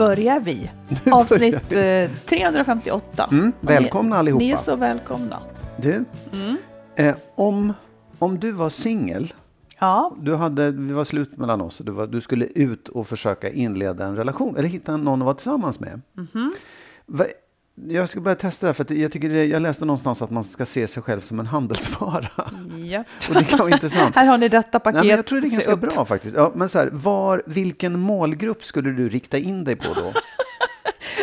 börjar vi. Avsnitt eh, 358. Mm, välkomna ni, allihopa. Ni är så välkomna. Du, Mm. eh, om, om du var singel, Ja, du hade, vi var slut mellan oss du, var, du skulle ut och försöka inleda en relation eller hitta någon att vara tillsammans med. Mhm. Va, jag ska börja testa det här för att jag, tycker det, jag läste någonstans att man ska se sig själv som en handelsvara. ja. Och det kan vara intressant. Här har ni detta paket. men jag tror det är ganska bra faktiskt. Ja, men så här, var, vilken målgrupp skulle du rikta in dig på då?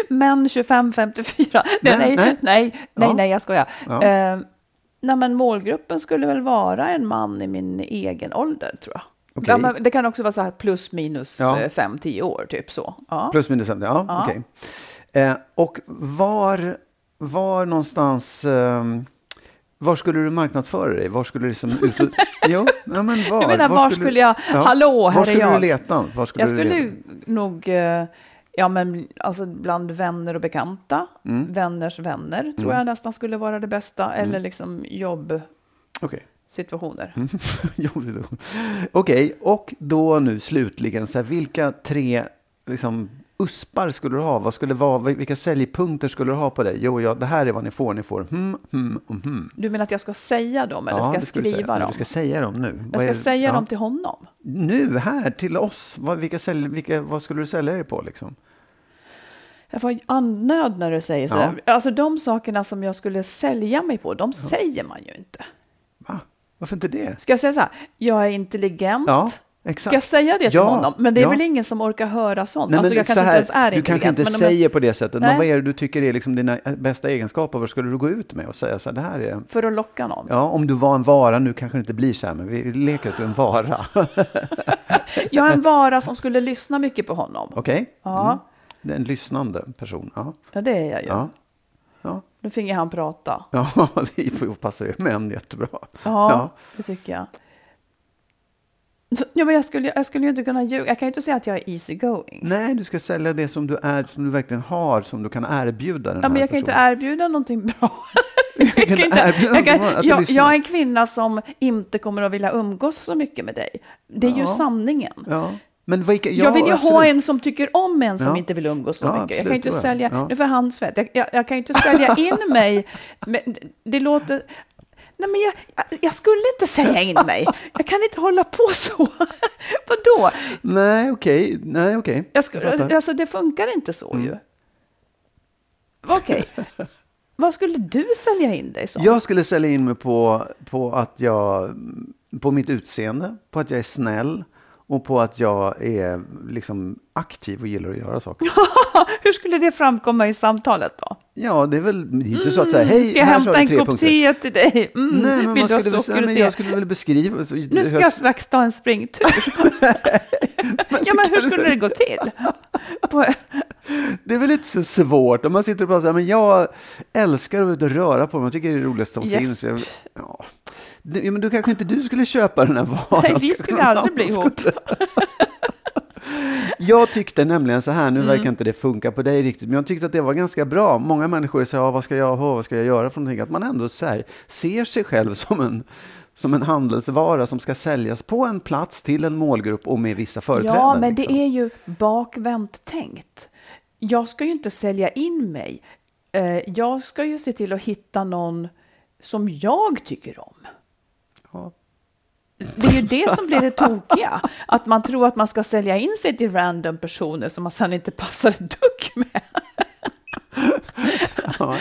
Män 25-54. Nej, Nej, nej, nej. Ja. nej, jag skojar. Ja. Eh, nej, men målgruppen skulle väl vara en man i min egen ålder, tror jag. Okej. Ja, men det kan också vara så här plus minus Ja. 5-10 år, typ så. Ja. Plus minus 50, ja, Ja. okej. Eh, och var, var någonstans, ehm, var skulle du marknadsföra dig? Var skulle du liksom ut och, jo, ja, men var? Jag menar, var skulle jag- hallå, här var skulle jag. du leta? Var skulle Jag du skulle leta? nog, eh, ja men alltså bland vänner och bekanta, Mm. vänners vänner tror jag nästan skulle vara det bästa, eller liksom jobbsituationer. Okej. Jo, det är då. Okej, och då nu slutligen, så här, vilka tre liksom, uspar skulle du ha? Vad skulle vara, vilka säljpunkter skulle du ha på dig? Jo, ja, det här är vad ni får. Ni får hmm, hmm och hmm. Du menar att jag ska säga dem eller ska det jag du skriva Nej, dem? Du ska säga dem nu. Jag Vad ska säga ja. dem till honom. Nu, här, till oss. Vad, vilka sälj, vilka, vad skulle du sälja dig på? Liksom? Jag får andnöd när du säger så. Ja. Alltså de sakerna som jag skulle sälja mig på, de säger man ju inte. Va? Varför inte det? Ska jag säga så här, jag är intelligent. Ja, exakt. Ska jag säga det till Ja, honom? Men det är ja. väl ingen som orkar höra sånt? Nej, alltså jag kanske här, inte ens är du kanske inte men säger på det sättet, Nej. men vad är det du tycker är liksom dina bästa egenskaper? Vad skulle du gå ut med och säga så här, det här är... För att locka någon. Ja, om du var en vara, nu kanske det inte blir så här, men vi leker att du är en vara. Jag är en vara som skulle lyssna mycket på honom. Okej? Ja, Det är en lyssnande person. Ja. ja det är jag ju. Ja. Ja. Då finge han prata. Ja, det passar ju män jättebra. Ja, Ja. det tycker jag. Ja, men jag skulle, jag skulle ju inte kunna ljuga. Jag kan ju inte säga att jag är easy going. Nej, du ska sälja det som du är, som du verkligen har, som du kan erbjuda den Ja, men här jag kan ju inte personen. erbjuda någonting bra. Jag kan Jag, inte, jag, kan, jag, jag är en kvinna som inte kommer att vilja umgås så mycket med dig. Det är ju Ja. sanningen. Ja. Men vilka, ja, jag vill ju ha absolut. en som tycker om en som Ja. inte vill umgås så Ja, mycket. Jag absolut, kan inte sälja, ja. nu får han svett, jag, jag, jag kan inte sälja in mig. Men det låter, nej men jag, jag, skulle inte sälja in mig. Jag kan inte hålla på så. Vadå? Nej, okej. Nej, okej. Jag Jag skulle, alltså det funkar inte så Mm. ju. Okej. Vad skulle du sälja in dig som? Jag skulle sälja in mig på, på att jag, på mitt utseende, på att jag är snäll och på att jag är liksom aktiv och gillar att göra saker. Hur skulle det framkomma i samtalet då? Ja, det är väl det är inte så att säga, hej, Ska jag här hämta en kopp te till dig? Mm, Nej, men man skulle men jag skulle väl beskriva... så- Nu ska jag strax ta en springtur. ja, men hur skulle det gå till? På, Det är väl inte så svårt om man sitter och pratar så här, men jag älskar att röra på mig. Jag tycker det är det roligaste som Yes. finns. Jag, ja. Ja, men då kanske inte du skulle köpa den här varan. nej, vi skulle aldrig bli ihop. Jag tyckte nämligen så här, nu Mm. verkar inte det funka på dig riktigt, men jag tyckte att det var ganska bra. Många människor säger, ja, vad ska jag ha, vad ska jag göra för någonting? Att man ändå så här, ser sig själv som en, som en handelsvara som ska säljas på en plats till en målgrupp och med vissa företräden. Ja, men liksom. det är ju bakvänt tänkt. Jag ska ju inte sälja in mig. Eh, Jag ska ju se till att hitta någon som jag tycker om. Det är ju det som blir det tokiga. Att man tror att man ska sälja in sig till random personer som man sen inte passar ett dugg med. Ja.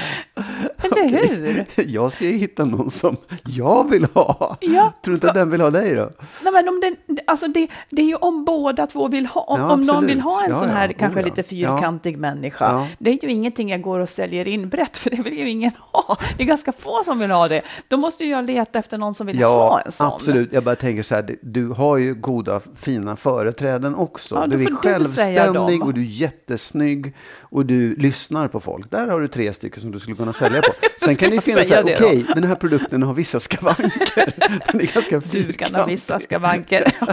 Eller hur? Jag ska ju hitta någon som jag vill ha. Ja, Tror du inte att den vill ha dig då? Nej, men om den, alltså det, det är ju om båda två vill ha, om, Ja, om någon vill ha en Ja, sån här Oh, kanske lite fyrkantig människa. Det är ju ingenting jag går och säljer in brett, för det vill ju ingen ha. Det är ganska få som vill ha det. Då måste ju jag leta efter någon som vill ha en sån. absolut. Jag bara tänker så här, du har ju goda, fina företräden också. Du är självständig och du är jättesnygg och du lyssnar på folk. Där har du tre stycken som du skulle kunna sälja på. Sen kan det ju jag finnas säga okej, den här produkten har vissa skavanker. Den är ganska Du kan ha fyrkantig. vissa skavanker.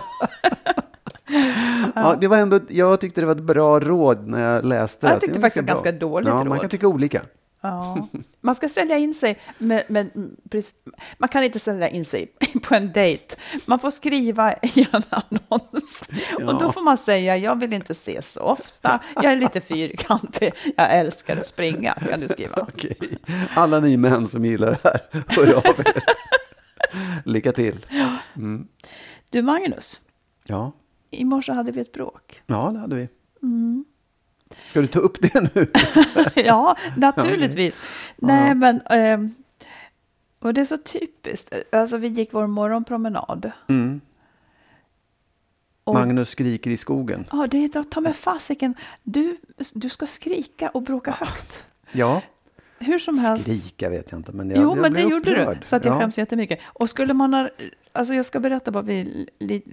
Ja, det var ändå, jag tyckte det var ett bra råd när jag läste Jag det. tyckte Det faktiskt bra. ganska dåligt ja, Man råd. kan tycka olika. Ja. Man ska sälja in sig, med, precis- man kan inte sälja in sig på en dejt. Man får skriva i en annons. Och då får man säga, jag vill inte se så ofta, jag är lite fyrkantig, jag älskar att springa, kan du skriva. Okej. Alla ni män som gillar det här, hör av er. Lycka till. Du Magnus, Ja, i morse hade vi ett bråk. ja det hade vi. Mm. Ska du ta upp det nu? ja, naturligtvis. Nej, men... ehm, och det är så typiskt. Alltså, vi gick vår morgonpromenad. Mm. Och- Magnus skriker i skogen. Ja, det är ta med fasiken. Du, du ska skrika och bråka högt. Ja, Hur som helst. skrika vet jag inte, men jag, jo, jag men det blev gjorde upprörd. du. Så att jag ja. skäms jättemycket. Och skulle man ha... Alltså jag ska berätta vad vi...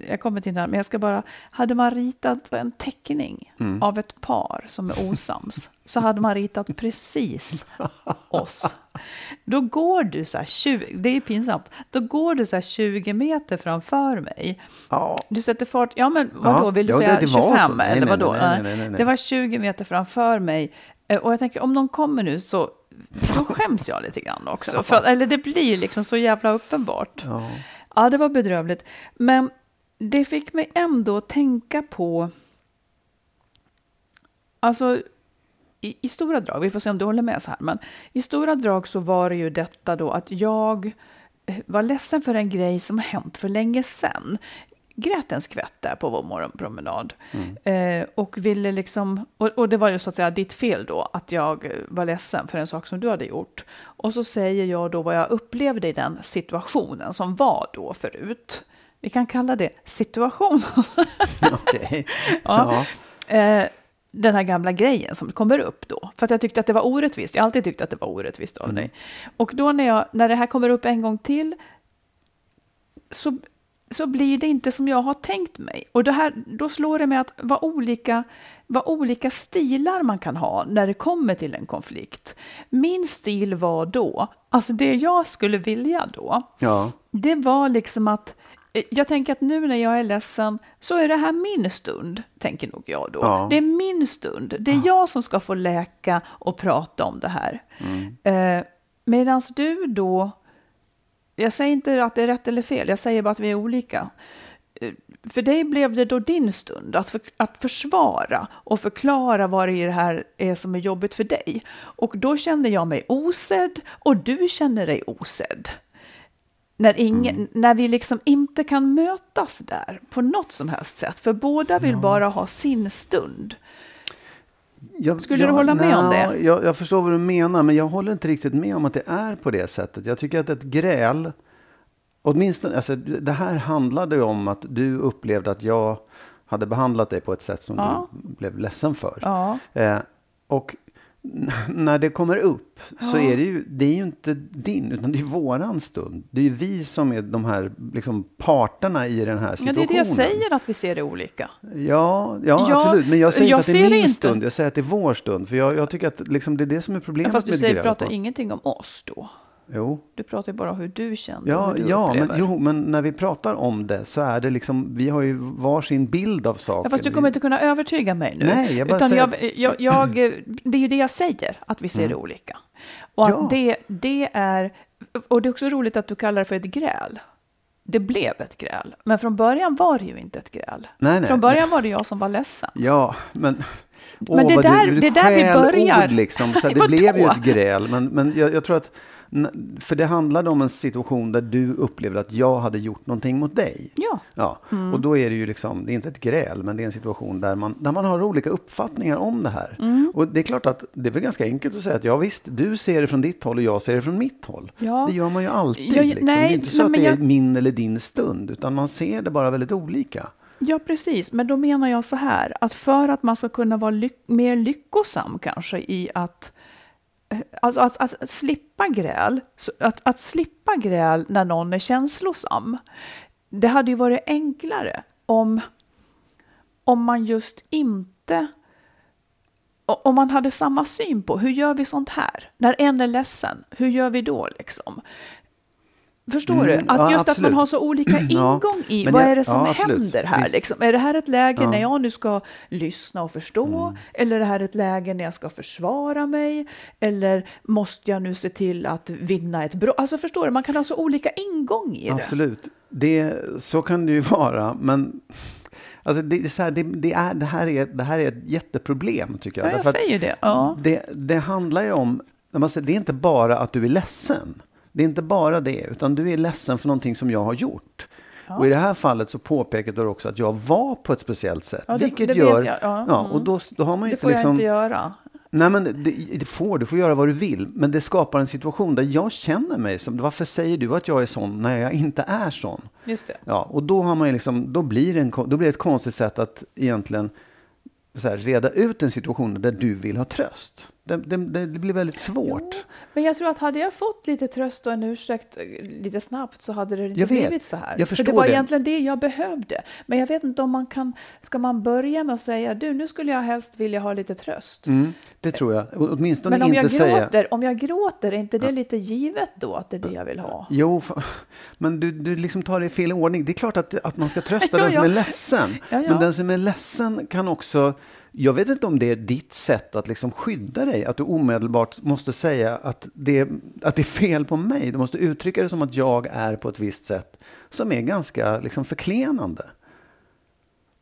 Jag kommer till det här, men jag ska bara... Hade man ritat en teckning Mm. av ett par som är osams, så hade man ritat precis oss. Då går du så här 20... Det är pinsamt. Då går du så här 20 meter framför mig. Ja, Du sätter fart, ja men vadå, Ja, vill du ja, säga det- det var 25 så. Nej, eller vadå? nej, nej, nej, nej. Det var 20 meter framför mig. Eh, Och jag tänker, om de kommer nu så då skäms jag lite grann också. För, eller det blir liksom så jävla uppenbart. ja. Ja, det var bedrövligt. Men det fick mig ändå tänka på... Alltså, i, i stora drag, vi får se om du håller med så här, men i stora drag så var det ju detta då att jag eh, var ledsen för en grej som hänt för länge sedan. Grät en skvätt där på vår morgonpromenad. Eh, och ville liksom, och, och det var ju så att säga ditt fel då, att jag var ledsen för en sak som du hade gjort. Och så säger jag då vad jag upplevde i den situationen som var då förut. Vi kan kalla det situation. okej. Ja. Ja. eh, den här gamla grejen som kommer upp då. För att jag tyckte att det var orättvist. Jag har alltid tyckt att det var orättvist av dig. Och då när, jag, när det här kommer upp en gång till så, så blir det inte som jag har tänkt mig. Och det här, då slår det mig att vad olika, vad olika stilar man kan ha när det kommer till en konflikt. Min stil var då, alltså det jag skulle vilja då, ja. det var liksom att eh, jag tänker att nu när jag är ledsen så är det här min stund, tänker nog jag då. Ja. Det är min stund. Det är jag som ska få läka och prata om det här. Mm. Eh, Medan du då, jag säger inte att det är rätt eller fel, jag säger bara att vi är olika. Eh, För dig blev det då din stund att, för, att försvara och förklara vad det i det här är som är jobbigt för dig. Och då kände jag mig osedd och du känner dig osedd. När, ingen, Mm. när vi liksom inte kan mötas där på något som helst sätt, för båda vill bara ha sin stund. Jag, Skulle du hålla med om det? Jag, jag förstår vad du menar, men jag håller inte riktigt med om att det är på det sättet. Jag tycker att ett gräl, åtminstone, alltså, det här handlade ju om att du upplevde att jag hade behandlat dig på ett sätt som Ja. du blev ledsen för. Ja. Eh, och när det kommer upp så är det ju, det är ju inte din, utan det är våran stund. Det är ju vi som är de här liksom, parterna i den här Ja, situationen. det är det jag säger, att vi ser det olika. Ja, ja, Ja, absolut. Men jag säger jag inte att det är min inte. stund. Jag säger att det är vår stund. För jag, jag tycker att liksom, det är det som är problemet Fast du med säger, gräl. pratar ingenting om oss då. Jo. Du pratar ju bara om hur du känner. Ja, hur du ja men, upplever. jo, men när vi pratar om det så är det liksom, vi har ju varsin bild av saker. Ja, fast du kommer inte kunna övertyga mig nu. Nej, jag bara Utan säger- jag, jag, jag, det är ju det jag säger, att vi ser det olika. Och Ja. det, det är, och det är också roligt att du kallar det för ett gräl. Det blev ett gräl, men från början var det ju inte ett gräl. Nej, nej. Från början var det jag som var ledsen. Ja, men... Men det där- du, det är där vi börjar. Liksom, så det blev ju ett gräl, men, men jag, jag tror att... För det handlade om en situation där du upplevde att jag hade gjort någonting mot dig. Ja, Ja, och då är det ju liksom, det är inte ett gräl, men det är en situation där man, där man har olika uppfattningar om det här. Mm. Och det är klart att det är väl ganska enkelt att säga att ja visst, du ser det från ditt håll och jag ser det från mitt håll. Ja. Det gör man ju alltid. Ja, liksom. nej, det är inte så nej, att det är jag- min eller din stund, utan man ser det bara väldigt olika. ja, precis. Men då menar jag så här, att för att man ska kunna vara lyck- mer lyckosam kanske i att Alltså att, att, att slippa gräl, att, att slippa gräl när någon är känslosam. Det hade ju varit enklare om, om man just inte om man hade samma syn på hur gör vi sånt här? När en är ledsen, hur gör vi då liksom? Förstår Mm, du? Att ja, just att man absolut. har så olika Ja, ingång i men vad jag- är det som ja, absolut. händer här? Liksom? Är det här ett läge Ja. när jag nu ska lyssna och förstå? Mm. Eller är det här ett läge när jag ska försvara mig? Eller måste jag nu se till att vinna ett brott? Alltså förstår du, man kan ha så olika ingång i det. Absolut. Det, så kan det ju vara, men alltså det, är så här, det, det, är, det, här är, det här är ett jätteproblem, tycker jag. Ja, jag Därför säger det. Ja. det. Det handlar ju om, när man säger, det är inte bara att du är ledsen. Det är inte bara det, utan du är ledsen för någonting som jag har gjort. Och i det här fallet så påpekade du också att jag var på ett speciellt sätt. Ja, det- vilket det gör, jag. Ja, ja, mm. och då, då har man ju Det inte får jag liksom... inte göra. Nej, men det, det får du. får göra vad du vill. Men det skapar en situation där jag känner mig som... Varför säger du att jag är sån när jag inte är sån? Just det. Ja, och då, har man ju liksom, då, blir det en, då blir det ett konstigt sätt att egentligen så här, reda ut en situation där du vill ha tröst. Det, det, det blir väldigt svårt. Jo, men jag tror att hade jag fått lite tröst och en ursäkt eh, lite snabbt så hade det inte Jag vet. blivit så här. Jag För förstår det var det. egentligen det jag behövde. Men jag vet inte om man kan, ska man börja med att säga du nu skulle jag helst vilja ha lite tröst. Mm, det tror jag. Åtminstone Men om jag, inte säga... gråter, om jag gråter, är inte det lite givet då att det är det jag vill ha? Jo, men du, du liksom tar det i fel ordning. Det är klart att, att man ska trösta Ja, den som ja. är ledsen. Ja. Men den som är ledsen kan också... Jag vet inte om det är ditt sätt att liksom skydda dig. Att du omedelbart måste säga att det, att det är fel på mig. Du måste uttrycka det som att jag är på ett visst sätt. Som är ganska liksom förklenande.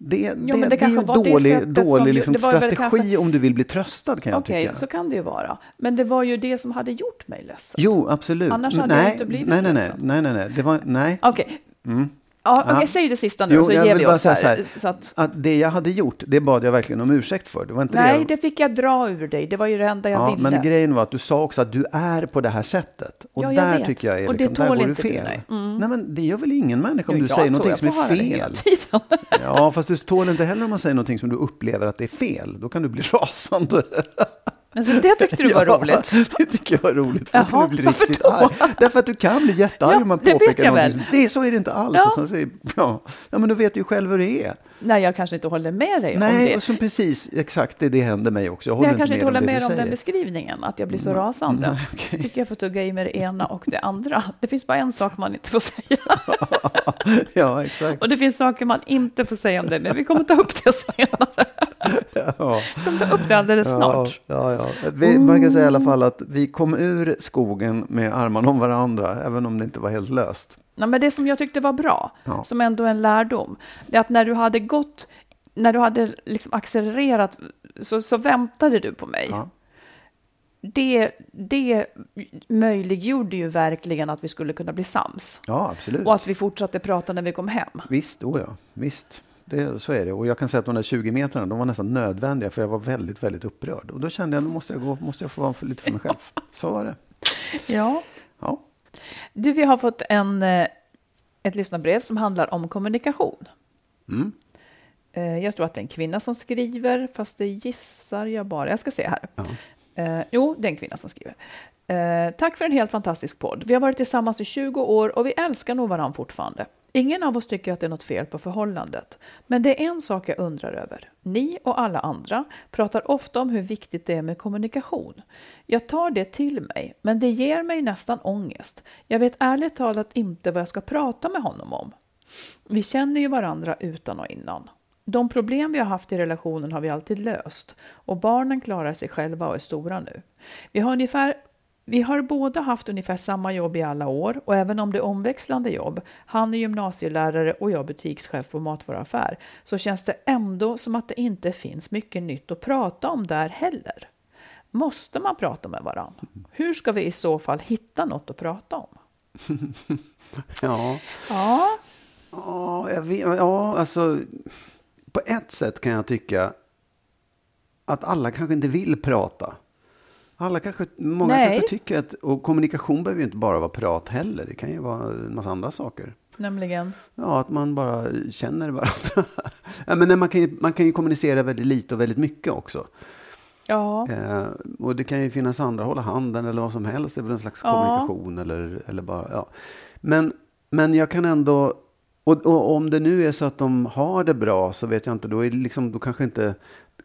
Det, men det, det det, är ju det dålig, som dålig ju- liksom strategi kanske- om du vill bli tröstad kan jag Okej, tycka. så kan det ju vara. Men det var ju det som hade gjort mig ledsen. Jo, absolut. Annars hade jag nej, inte blivit nej, nej, nej, ledsen. nej, nej, nej. Det var, nej. Okej. Mm. Ja, okej, säg det sista nu Jo, så jag ger vi oss här. så här. Så att, Att det jag hade gjort, det bad jag verkligen om ursäkt för. Det var inte nej, det. det fick jag dra ur dig. Det var ju det enda jag ja, ville. men grejen var att du sa också att du är på det här sättet. Och Ja, jag där vet. tycker jag är Och det liksom, där tål går du inte du, fel. nej. Mm. Nej, men det gör väl ingen människa om Jo, du jag säger någonting jag som är det fel. Ja, fast du tål inte heller om man säger någonting som du upplever att det är fel. Då kan du bli rasande. Alltså, det tyckte du var Ja, roligt. Det tycker jag var roligt. För då Jaha, du bli varför riktigt då? arg. Därför att du kan bli jättearg Ja, om man påpekar någonting. Som, det är så är det inte alls. Ja. Och sen säger, ja. ja, men du vet ju själv hur det är. Nej, jag kanske inte håller med dig om Nej, det. och som precis, exakt, det, det händer mig också. Jag håller Nej, jag kanske inte håller med du om den beskrivningen, att jag blir så rasande. Nej, okej. Jag tycker jag får tugga i mig det ena och det andra. Det finns bara en sak man inte får säga. ja, exakt. Och det finns saker man inte får säga om det, men vi kommer ta upp det senare. Ja. Vi kommer ta upp det alldeles snart. Ja, ja, ja. Vi, man kan säga i alla fall att vi kom ur skogen med armarna om varandra, även om det inte var helt löst. Nej, men det som jag tyckte var bra, Ja. som ändå är en lärdom, är att när du hade gått, när du hade liksom accelererat, så, så väntade du på mig. Ja. Det, det möjliggjorde ju verkligen att vi skulle kunna bli sams. Ja, absolut. Och att vi fortsatte prata när vi kom hem. Visst, oh ja, visst. Det, så är det. Och jag kan säga att de där 20 metrarna, de var nästan nödvändiga, för jag var väldigt, väldigt upprörd. Och då kände jag, nu måste jag, gå, måste jag få vara för, lite för mig själv. Så var det. Ja. Ja. Du, vi har fått en, eh, ett lyssnarbrev som handlar om kommunikation. Mm. Eh, Jag tror att det är en kvinna som skriver, fast det gissar jag bara. Jag ska se här. Ja. Eh, jo, det är en kvinna som skriver. Eh, tack för en helt fantastisk podd. Vi har varit tillsammans i 20 år och vi älskar nog varandra fortfarande. Ingen av oss tycker att det är något fel på förhållandet. Men det är en sak jag undrar över. Ni och alla andra pratar ofta om hur viktigt det är med kommunikation. Jag tar det till mig, men det ger mig nästan ångest. Jag vet ärligt talat inte vad jag ska prata med honom om. Vi känner ju varandra utan och innan. De problem vi har haft i relationen har vi alltid löst och barnen klarar sig själva och är stora nu. Vi har ungefär vi har båda haft ungefär samma jobb i alla år och även om det är omväxlande jobb, han är gymnasielärare och jag butikschef på matvaruaffär, så känns det ändå som att det inte finns mycket nytt att prata om där heller. Måste man prata med varandra? Hur ska vi i så fall hitta något att prata om? ja. Ja. Ja, jag vet, ja, alltså på ett sätt kan jag tycka att alla kanske inte vill prata. Alla kanske, många Nej. kanske tycker att, och kommunikation behöver ju inte bara vara prat heller. Det kan ju vara en massa andra saker. Nämligen? Ja, att man bara känner varandra. ja, men man, kan ju, man kan ju kommunicera väldigt lite och väldigt mycket också. Ja. Eh, och det kan ju finnas andra, hålla handen eller vad som helst. Det är väl en slags Ja. kommunikation eller, eller bara, ja. Men, men jag kan ändå, och, och om det nu är så att de har det bra så vet jag inte, då är liksom, då kanske inte,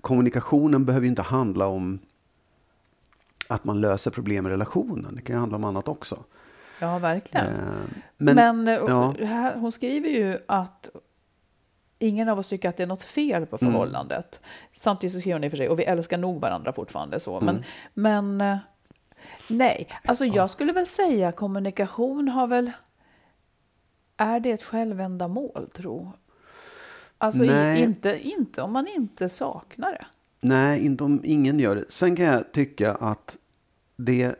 kommunikationen behöver ju inte handla om att man löser problem i relationen. Det kan ju handla om annat också. ja, verkligen. Eh, Men, men, eh, ja. här, hon skriver ju att ingen av oss tycker att det är något fel på Mm. förhållandet. Samtidigt så skriver hon i och för sig, och vi älskar nog varandra fortfarande så. Mm. Men, men eh, nej, alltså jag skulle väl säga kommunikation har väl, är det ett självändamål tro? Alltså i, inte, inte om man inte saknar det. Nej, inte om ingen gör det. Sen kan jag tycka att det,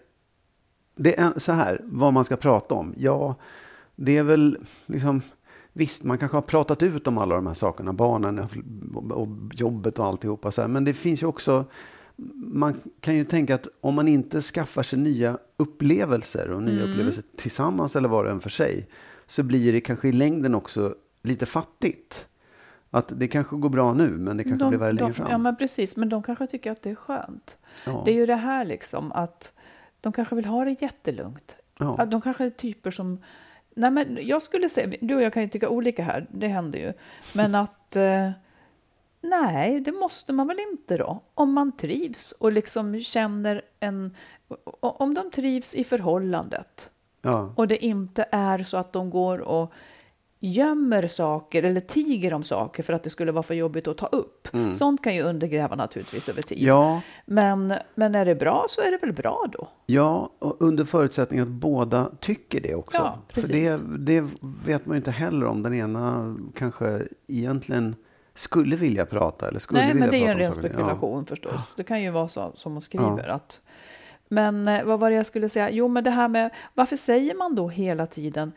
det är så här, vad man ska prata om. Ja, det är väl liksom, visst, man kanske har pratat ut om alla de här sakerna, barnen och jobbet och alltihopa. Så här, men det finns ju också, man kan ju tänka att om man inte skaffar sig nya upplevelser och nya upplevelser tillsammans eller var och en för sig, så blir det kanske i längden också lite fattigt. Att det kanske går bra nu, men det kanske blir värre längre fram. Ja, men precis. Men de kanske tycker att det är skönt. Ja. Det är ju det här liksom att de kanske vill ha det jättelugnt. Ja. De kanske är typer som... Nej, men jag skulle säga, du och jag kan ju tycka olika här, det händer ju. Men att... Eh, nej, det måste man väl inte då. Om man trivs och liksom känner en... Om de trivs i förhållandet Ja. och det inte är så att de går och gömmer saker eller tiger om saker för att det skulle vara för jobbigt att ta upp. Sånt kan ju undergräva naturligtvis över tid. Mm. Ja, Men, men är det bra så är det väl bra då? ja, och under förutsättning att båda tycker det också. Ja, För precis. det, det vet man ju inte heller om den ena kanske egentligen skulle vilja prata eller skulle Nej, vilja men det är ju prata en ren spekulation förstås. Det kan ju vara så som hon skriver. Att, men eh, vad var det jag skulle säga? Jo, men det här med varför säger man då hela tiden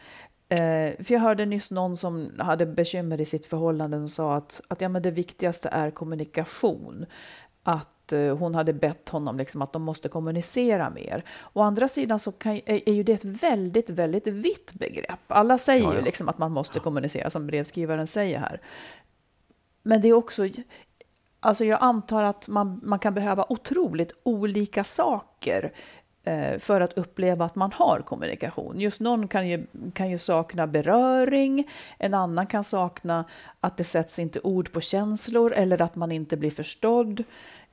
Eh, för jag hörde nyss någon som hade bekymmer i sitt förhållande och sa att, att ja, men det viktigaste är kommunikation. Att eh, hon hade bett honom liksom att de måste kommunicera mer. Å andra sidan så kan, är, är ju det ett väldigt, väldigt vitt begrepp. Alla säger Ja, ju ja. liksom att man måste kommunicera, som brevskrivaren säger här. Men det är också, alltså jag antar att man, man kan behöva otroligt olika saker Eh, för att uppleva att man har kommunikation. Just någon kan ju, kan ju sakna beröring, en annan kan sakna att det sätts inte ord på känslor eller att man inte blir förstådd.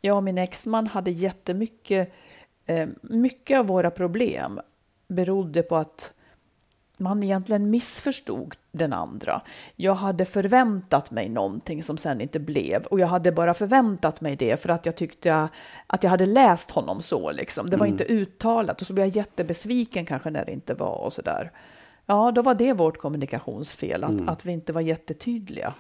Jag och min exman hade jättemycket, eh, mycket av våra problem berodde på att man egentligen missförstod den andra. Jag hade förväntat mig någonting som sen inte blev och jag hade bara förväntat mig det för att jag tyckte att jag hade läst honom så liksom. Det var inte uttalat och så blev jag jättebesviken kanske när det inte var och sådär. Ja, då var det vårt kommunikationsfel, att, att vi inte var jättetydliga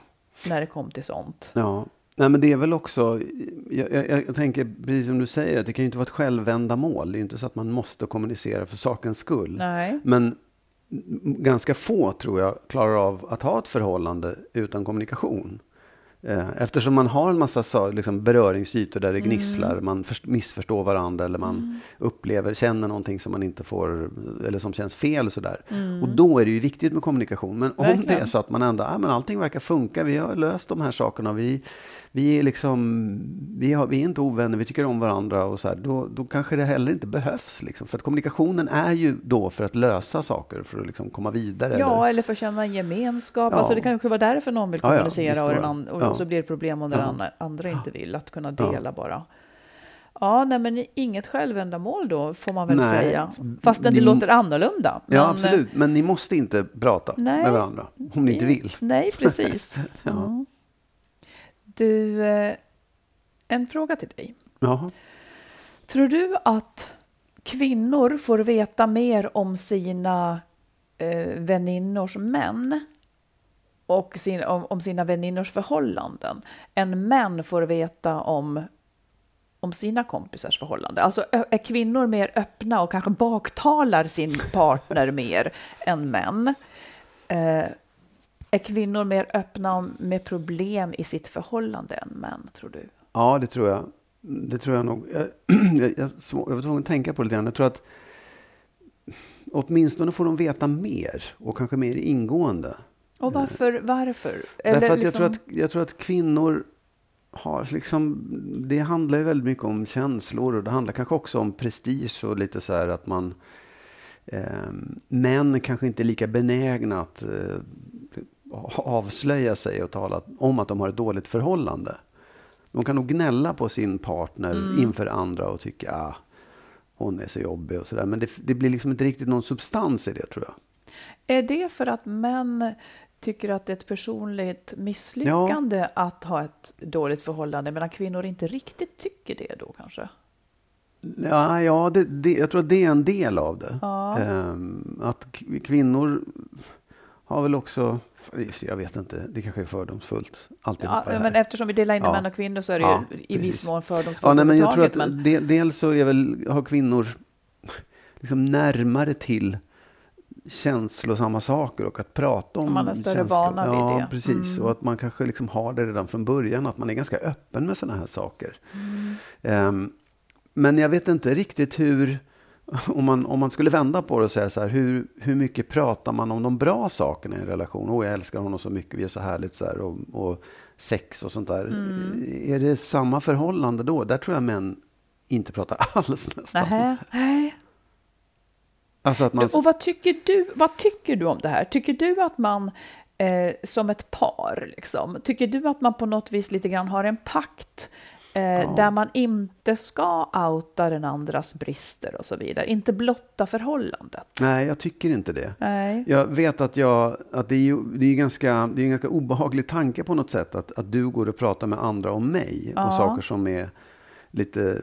när det kom till sånt. Ja, Nej, men det är väl också, jag, jag, jag tänker precis som du säger, att det kan ju inte vara ett självändamål. Det är ju inte så att man måste kommunicera för sakens skull. Nej. Men ganska få tror jag klarar av att ha ett förhållande utan kommunikation. Eh, Eftersom man har en massa sa- liksom beröringsytor där det Mm. gnisslar, man först- missförstår varandra eller man upplever, känner någonting som man inte får, eller som känns fel sådär. Och då är det ju viktigt med kommunikation. Men om det är Mm. Verkligen. så att man ändå, ja, men allting verkar funka, vi har löst de här sakerna, vi, vi är liksom, vi, har, vi är inte ovänner, vi tycker om varandra och så här, då, då kanske det heller inte behövs. Liksom. För att kommunikationen är ju då för att lösa saker, för att liksom komma vidare. Ja, eller, eller för att känna en gemenskap. Ja. Alltså det kan ju vara därför någon vill Ja, ja, kommunicera visst och, den det. an- och Ja. så blir det problem om den Ja. andra, inte vill. Att kunna dela bara. Ja, nej, men inget självändamål då, får man väl Nej, säga. Fastän det låter annorlunda. Men, ja, absolut. Men ni måste inte prata Nej. med varandra om ni inte vill. Nej, precis. Ja. Mm. Du, eh, en fråga till dig. Jaha. Tror du att kvinnor får veta mer om sina eh, väninnors män och sin, om, om sina väninnors förhållanden än män får veta om, om sina kompisars förhållande? Alltså är kvinnor mer öppna och kanske baktalar sin partner mer än män? Eh, är kvinnor mer öppna om- med problem i sitt förhållande än män, tror du? Ja, det tror jag. Det tror jag nog. Jag, jag, jag, jag var tvungen att tänka på det lite grann. Jag tror att åtminstone får de veta mer och kanske mer ingående. Och varför? varför? Därför att jag, liksom- tror att, jag tror att kvinnor har liksom, det handlar ju väldigt mycket om känslor och det handlar kanske också om prestige och lite så här att man eh, män kanske inte är lika benägna att eh, avslöja sig och tala om att de har ett dåligt förhållande. De kan nog gnälla på sin partner inför andra och tycka ah, hon är så jobbig och sådär. Men det, det blir liksom inte riktigt någon substans i det tror jag. Är det för att män tycker att det är ett personligt misslyckande att ha ett dåligt förhållande medan kvinnor inte riktigt tycker det då kanske? Ja, ja det, det, jag tror att det är en del av det. Ja. Ehm, att kvinnor har väl också, jag vet inte, det kanske är fördomsfullt. Alltihopa Ja, det här. men eftersom vi delar in Ja. män och kvinnor så är det Ja, ju i viss mån fördomsfullt Ja, nej, men jag tror att men de, dels så är väl, har kvinnor liksom närmare till känslosamma saker och att prata om Man har större känslor. vana vid ja, det. precis. Mm. Och att man kanske liksom har det redan från början, att man är ganska öppen med sådana här saker. Mm. Ehm, men jag vet inte riktigt hur, om man, om man skulle vända på det och säga så här, hur, hur mycket pratar man om de bra sakerna i en relation? Åh, jag älskar honom så mycket, vi är så härligt så här, och, och sex och sånt där. Mm. Är det samma förhållande då? Där tror jag män inte pratar alls nästan. Nähä, nej. Alltså man, Och vad tycker, du, vad tycker du om det här? Tycker du att man eh, som ett par, liksom, tycker du att man på något vis lite grann har en pakt eh, där man inte ska outa den andras brister och så vidare, inte blotta förhållandet? nej, jag tycker inte det. Nej. Jag vet att, jag, att det är ju det är ganska, det är en ganska obehaglig tanke på något sätt att, att du går och pratar med andra om mig Ja. och saker som är lite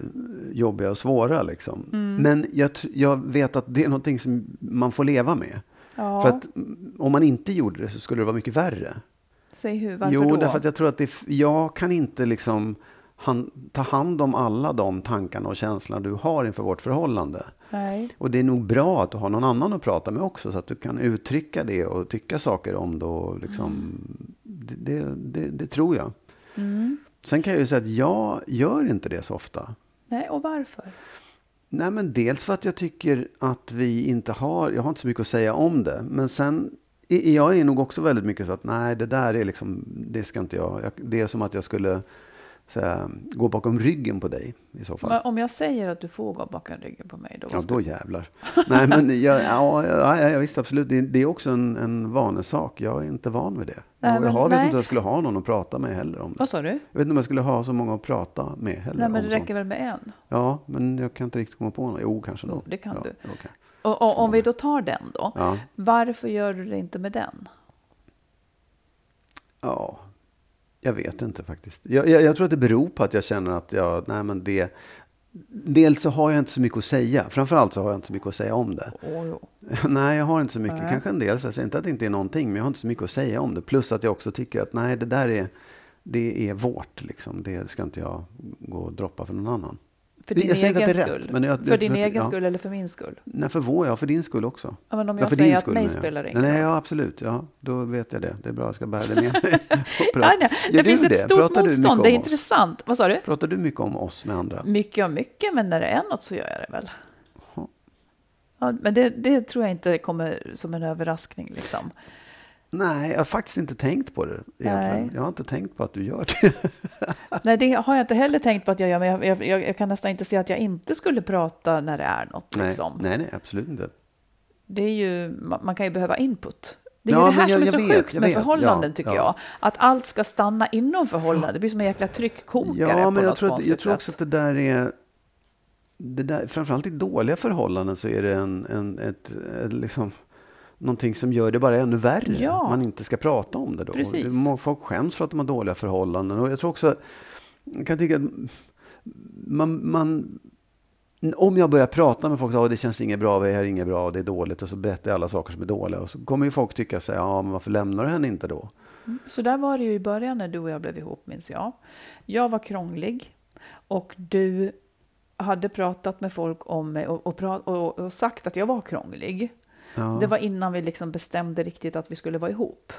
jobbiga och svåra. Liksom. Mm. Men jag, jag vet att det är någonting som man får leva med. Ja. För att om man inte gjorde det så skulle det vara mycket värre. Säg hur, varför jo, då? därför att jag tror att det, jag kan inte liksom han, ta hand om alla de tankarna och känslorna du har inför vårt förhållande. Nej. Och det är nog bra att du har någon annan att prata med också så att du kan uttrycka det och tycka saker om det. Och liksom, det, det, det, det tror jag. Mm. Sen kan jag ju säga att jag gör inte det så ofta. Nej, och varför? Nej, men dels för att jag tycker att vi inte har, jag har inte så mycket att säga om det. Men sen, är- jag är nog också väldigt mycket så att nej, det där är liksom, det ska inte jag det är som att jag skulle så gå bakom ryggen på dig i så fall. Men om jag säger att du får gå bakom ryggen på mig då? Ja, då jävlar. Nej, men jag, ja, ja, ja, visst absolut. Det, det är också en, en vanesak. Jag är inte van vid det. Nej, men jag vet nej. inte om jag skulle ha någon att prata med heller om det. Vad sa du? Jag vet inte om jag skulle ha så många att prata med heller. Nej, men det sånt. räcker väl med en? Ja, men jag kan inte riktigt komma på någon. Jo, kanske Jo, någon. det kan ja, du. okej. Och, och om vi då tar den då, Ja. varför gör du det inte med den? ja, jag vet inte faktiskt. Jag, jag, jag tror att det beror på att jag känner att jag, nej men det, dels så har jag inte så mycket att säga. Framförallt så har jag inte så mycket att säga om det. Jo. Nej, jag har inte så mycket. Nej. Kanske en del, så jag säger inte att det inte är någonting, men jag har inte så mycket att säga om det. Plus att jag också tycker att nej, det där är, det är vårt, liksom. Det ska inte jag gå och droppa för någon annan. För Det- din jag säger inte egen att det är rätt, skull? men jag- för din jag- egen ja. skull eller för min skull? Nej, för vår, ja, för din skull också. Ja, men om Ja, jag för säger din att skull mig spelar ingen Nej, roll. ja, absolut. Ja, då vet jag det. Det är bra, jag ska bära det med mig. Ja, nej, det finns ett det? stort Pratar motstånd. om Det är intressant. Vad sa du? Pratar du mycket om oss med andra? Mycket och mycket, men när det är något så gör jag det väl. Ja, men det, det tror jag inte kommer som en överraskning. Liksom. Nej, jag har faktiskt inte tänkt på det egentligen. Nej. Jag har inte tänkt på att du gör det. Nej, det har jag inte heller tänkt på att jag gör, men jag, jag, jag, jag kan nästan inte se att jag inte skulle prata när det är något. Nej, Liksom. nej, nej, absolut inte. Det är ju, man, kan ju behöva input. Det är Ja, ju det här som är så vet, sjukt med vet. förhållanden Ja, tycker ja. jag. Att allt ska stanna inom förhållanden. Det blir som en jäkla tryckkokare Ja, men jag tror, att, jag tror också att det där är... Det där, framförallt i dåliga förhållanden så är det en, en, ett, ett, liksom, någonting som gör det bara ännu värre. Ja. Man inte ska prata om det då. Precis. Folk skäms för att de har dåliga förhållanden. Och jag tror också, jag kan tycka att man, man om jag börjar prata med folk att det känns inget bra, det här är inget bra, och det är dåligt och så berättar jag alla saker som är dåliga. Och så kommer ju folk tycka så här, ja men varför lämnar du henne inte då? Så där var det ju i början när du och jag blev ihop, minns jag. Jag var krånglig och du hade pratat med folk om mig och, och, och, och sagt att jag var krånglig. Ja, Det var innan vi liksom bestämde riktigt att vi skulle vara ihop.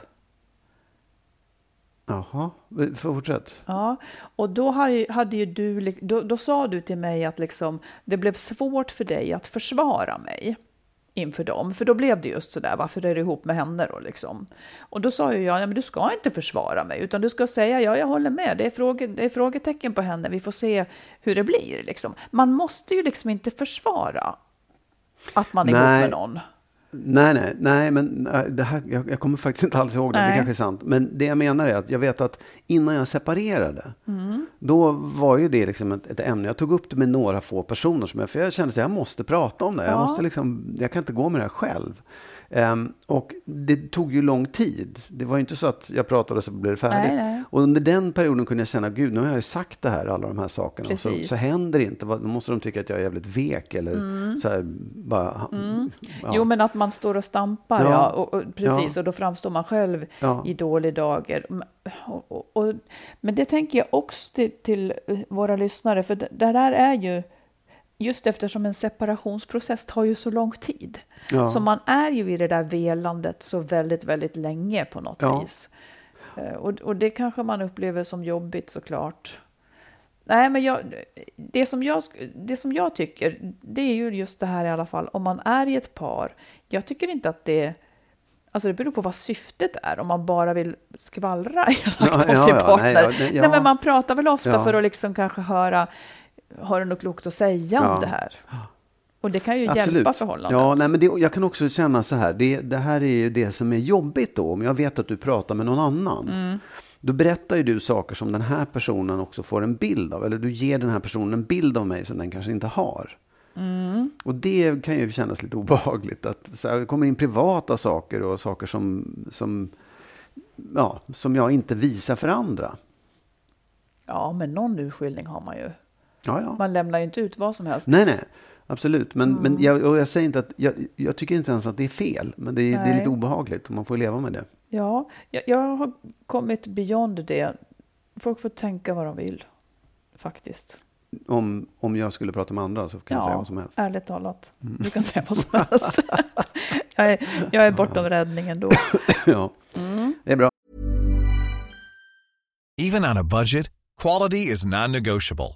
Jaha, fortsätt. Ja, och då hade, ju- hade ju du, då, då sa du till mig att liksom, det blev svårt för dig att försvara mig inför dem. För då blev det just sådär, varför är du ihop med henne då liksom? Och då sa ju jag, nej men du ska inte försvara mig, utan du ska säga, ja jag håller med, det är, fråge, det är frågetecken på henne, vi får se hur det blir liksom. Man måste ju liksom inte försvara att man är ihop Nej. med någon. Nej, nej, nej, men äh, det här, jag, jag kommer faktiskt inte alls ihåg det. Det Nej. kanske är sant. Men det jag menar är att jag vet att innan jag separerade, Mm. då var ju det liksom ett, ett ämne. Jag tog upp det med några få personer, som jag, för jag kände att jag måste prata om det. Jag, Ja. måste liksom, jag kan inte gå med det här själv. Ehm, och det tog ju lång tid. Det var ju inte så att jag pratade och så blev det färdigt. Nej, nej. Och under den perioden kunde jag känna, gud, nu har jag ju sagt det här, alla de här sakerna. Och så, så händer det inte. Då måste de tycka att jag är jävligt vek eller så här, bara... Ja. Mm. Jo, men att man står och stampar, Ja. ja. och, och, precis, Ja. och då framstår man själv Ja. i dålig dager. Och, och, men det tänker jag också till, till våra lyssnare, för det, det där är ju just eftersom en separationsprocess tar ju så lång tid. Ja. Så man är ju i det där velandet så väldigt, väldigt länge på något Ja. vis. Eh, Och, och det kanske man upplever som jobbigt såklart. Nej, men jag, det, som jag, det som jag tycker, det är ju just det här i alla fall, om man är i ett par. Jag tycker inte att det... Alltså det beror på vad syftet är, om man bara vill skvallra elakt Ja, om ja, sin partner. nej, Nej, ja, nej, ja. men man pratar väl ofta för att liksom kanske höra, har du något klokt att säga Ja. om det här? Och det kan ju Absolut. hjälpa förhållandet. Ja, nej, men det, jag kan också känna så här. Det, det här är ju det som är jobbigt då. Om jag vet att du pratar med någon annan. Mm. Då berättar ju du saker som den här personen också får en bild av. Eller du ger den här personen en bild av mig som den kanske inte har. Mm. Och det kan ju kännas lite obehagligt. Att så här, det kommer in privata saker och saker som, som, ja, som jag inte visar för andra. Ja, men någon urskiljning har man ju. Ja, ja. Man lämnar ju inte ut vad som helst. Nej, nej. Absolut. Men, Mm. men jag, och jag säger inte att, jag, jag tycker inte ens att det är fel. Men det, är- det är lite obehagligt och man får leva med det. Ja, jag, jag har kommit beyond det. Folk får tänka vad de vill, faktiskt. Om, om jag skulle prata med andra så kan jag säga vad som helst. Mm. ärligt talat. Du kan säga vad som helst. jag, är, jag är bortom räddningen då. ja. Mm. Det är bra. Even on a budget, quality is non-negotiable.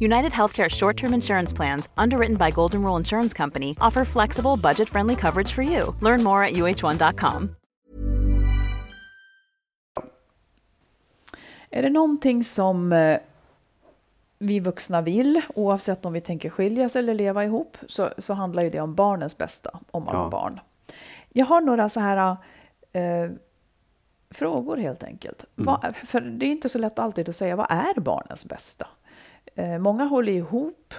United Healthcare short term insurance plans, underwritten by Golden Rule Insurance Company, offer flexible, budget friendly coverage for you. Learn more at uh1.com. Är det någonting som eh, vi vuxna vill, oavsett om vi tänker skiljas eller leva ihop, så, så handlar ju det om barnens bästa, om man Ja. har barn. Jag har några så här eh, frågor helt enkelt. Vad, för det är inte så lätt alltid att säga, vad är barnens bästa? Eh, många håller ihop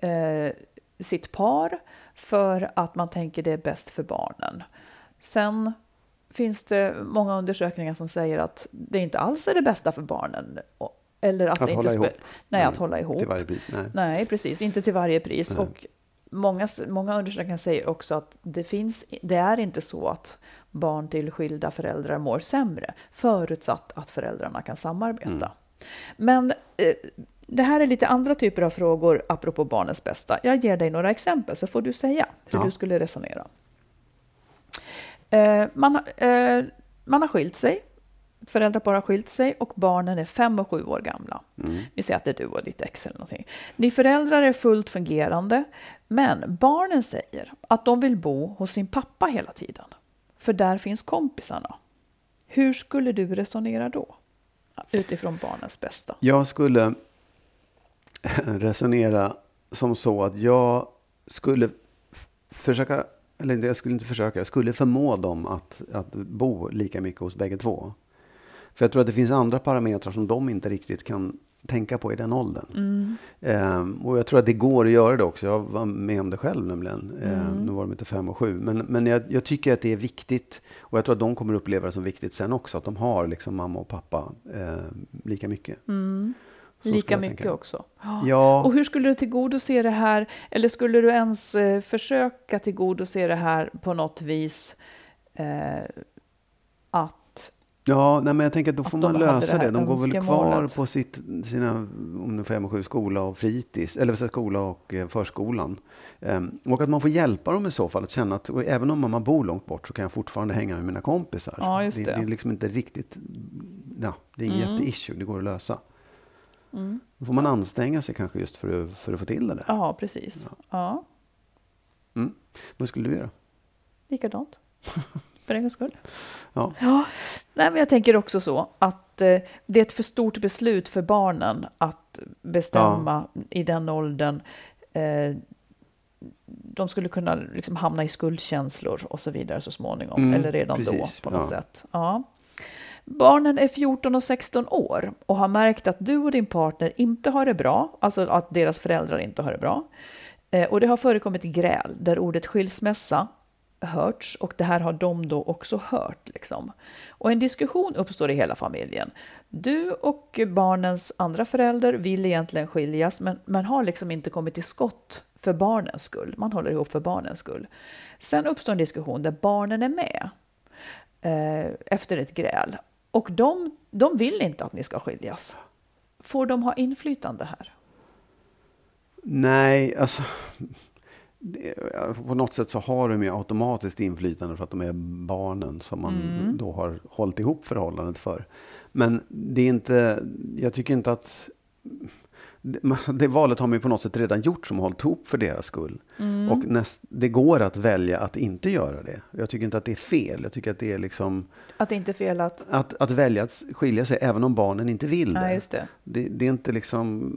eh, sitt par för att man tänker det är bäst för barnen. Sen finns det många undersökningar som säger att det inte alls är det bästa för barnen. Eller att, Att det hålla inte ihop. Nej, att Mm, hålla ihop. Till varje pris. Nej. Nej, precis. Inte till varje pris. Och många, många undersökningar säger också att det, finns, det är inte så att barn till skilda föräldrar mår sämre, förutsatt att föräldrarna kan samarbeta. Men eh, det här är lite andra typer av frågor apropå barnens bästa. Jag ger dig några exempel så får du säga hur Ja. du skulle resonera. Eh, man, har- eh, man har skilt sig. Föräldrapar har skilt sig och barnen är fem och sju år gamla. Vi säger att det är du och ditt ex eller någonting. Ni föräldrar är fullt fungerande, men barnen säger att de vill bo hos sin pappa hela tiden. För där finns kompisarna. Hur skulle du resonera då? Utifrån barnens bästa. Jag skulle resonera som så att jag skulle försöka, eller jag skulle inte försöka, jag skulle förmå dem att, att bo lika mycket hos bägge två. För jag tror att det finns andra parametrar som de inte riktigt kan tänka på i den åldern. Ehm, och jag tror att det går att göra det också. Jag var med om det själv nämligen. Ehm, nu var de inte fem och sju. Men, men jag, jag tycker att det är viktigt. Och jag tror att de kommer uppleva det som viktigt sen också. Att de har liksom mamma och pappa eh, lika mycket. Så Lika mycket tänka. också. Ja. Och hur skulle du tillgodose det här? Eller skulle du ens eh, försöka tillgodose det här på något vis? Eh, att Ja, nej, men jag tänker att då Att får de man hade lösa det det. De går väl kvar på sitt, sina, om det är fem och sju, skola och fritids, eller skola och eh, förskolan. Ehm, och att man får hjälpa dem i så fall att känna att även om mamma bor långt bort så kan jag fortfarande hänga med mina kompisar. Ja, det. det. det är liksom inte riktigt, ja, det är ingen jätteissue, det går att lösa. Då får man anstränga sig kanske just för att, för att få till det där. Ja, precis. Ja, Mm. Vad skulle du göra? likadant. För en gångs skull. Ja. Ja, nej, men jag tänker också så att eh, det är ett för stort beslut för barnen att bestämma i den åldern. Eh, de skulle kunna liksom hamna i skuldkänslor och så vidare så småningom, Mm, eller redan precis, då på något ja. sätt. Ja. Barnen är 14 och 16 år och har märkt att du och din partner inte har det bra, alltså att deras föräldrar inte har det bra. Eh, och det har förekommit gräl där ordet skilsmässa hörts och det här har de då också hört. Liksom. Och en diskussion uppstår i hela familjen. Du och barnens andra förälder vill egentligen skiljas men, men har liksom inte kommit till skott för barnens skull. Man håller ihop för barnens skull. Sen uppstår en diskussion där barnen är med eh, efter ett gräl. Och de, de vill inte att ni ska skiljas. Får de ha inflytande här? Nej, alltså. Det, på något sätt så har de ju automatiskt inflytande för att de är barnen som man då har hållit ihop förhållandet för. Men det är inte, jag tycker inte att det, valet har man ju på något sätt redan gjort som har hållit ihop för deras skull. Och näst, det går att välja att inte göra det. Jag tycker inte att det är fel. Jag tycker att det är liksom Att det inte är fel att... att, att välja att skilja sig även om barnen inte vill det. Just det. Det, det är inte liksom...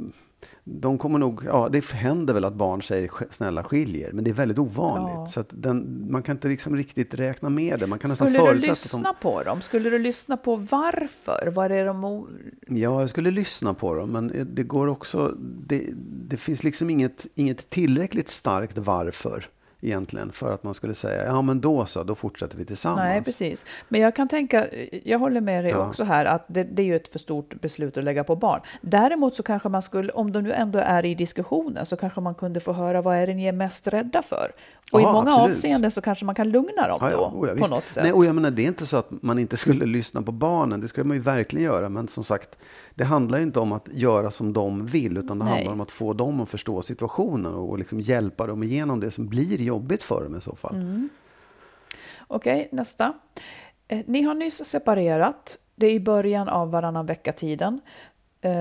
De kommer nog, ja det händer väl att barn säger "Sk- snälla skiljer, men det är väldigt ovanligt. Ja. Så att den, man kan inte liksom riktigt räkna med det. Man kan nästan Skulle du lyssna de, på dem? Skulle du lyssna på varför? Vad är de... Ja, jag skulle lyssna på dem, men det går också... Det, det finns liksom inget, inget tillräckligt starkt varför egentligen för att man skulle säga, ja men då så, då fortsätter vi tillsammans. Nej, precis. Men jag kan tänka, jag håller med dig Ja. också här, att det, det är ju ett för stort beslut att lägga på barn. Däremot så kanske man skulle, om de nu ändå är i diskussionen, så kanske man kunde få höra vad är det ni är mest rädda för? Och Ja, i många absolut. avseenden så kanske man kan lugna dem Ja, då, ja, oh ja, på något sätt. Nej, och jag menar, det är inte så att man inte skulle lyssna på barnen. Det skulle man ju verkligen göra. Men som sagt, det handlar ju inte om att göra som de vill. Utan det Nej. handlar om att få dem att förstå situationen. Och liksom hjälpa dem igenom det som blir jobbigt för dem i så fall. Mm. Okej, nästa. Eh, Ni har nyss separerat Det är i början av varannan vecka-tiden. Eh,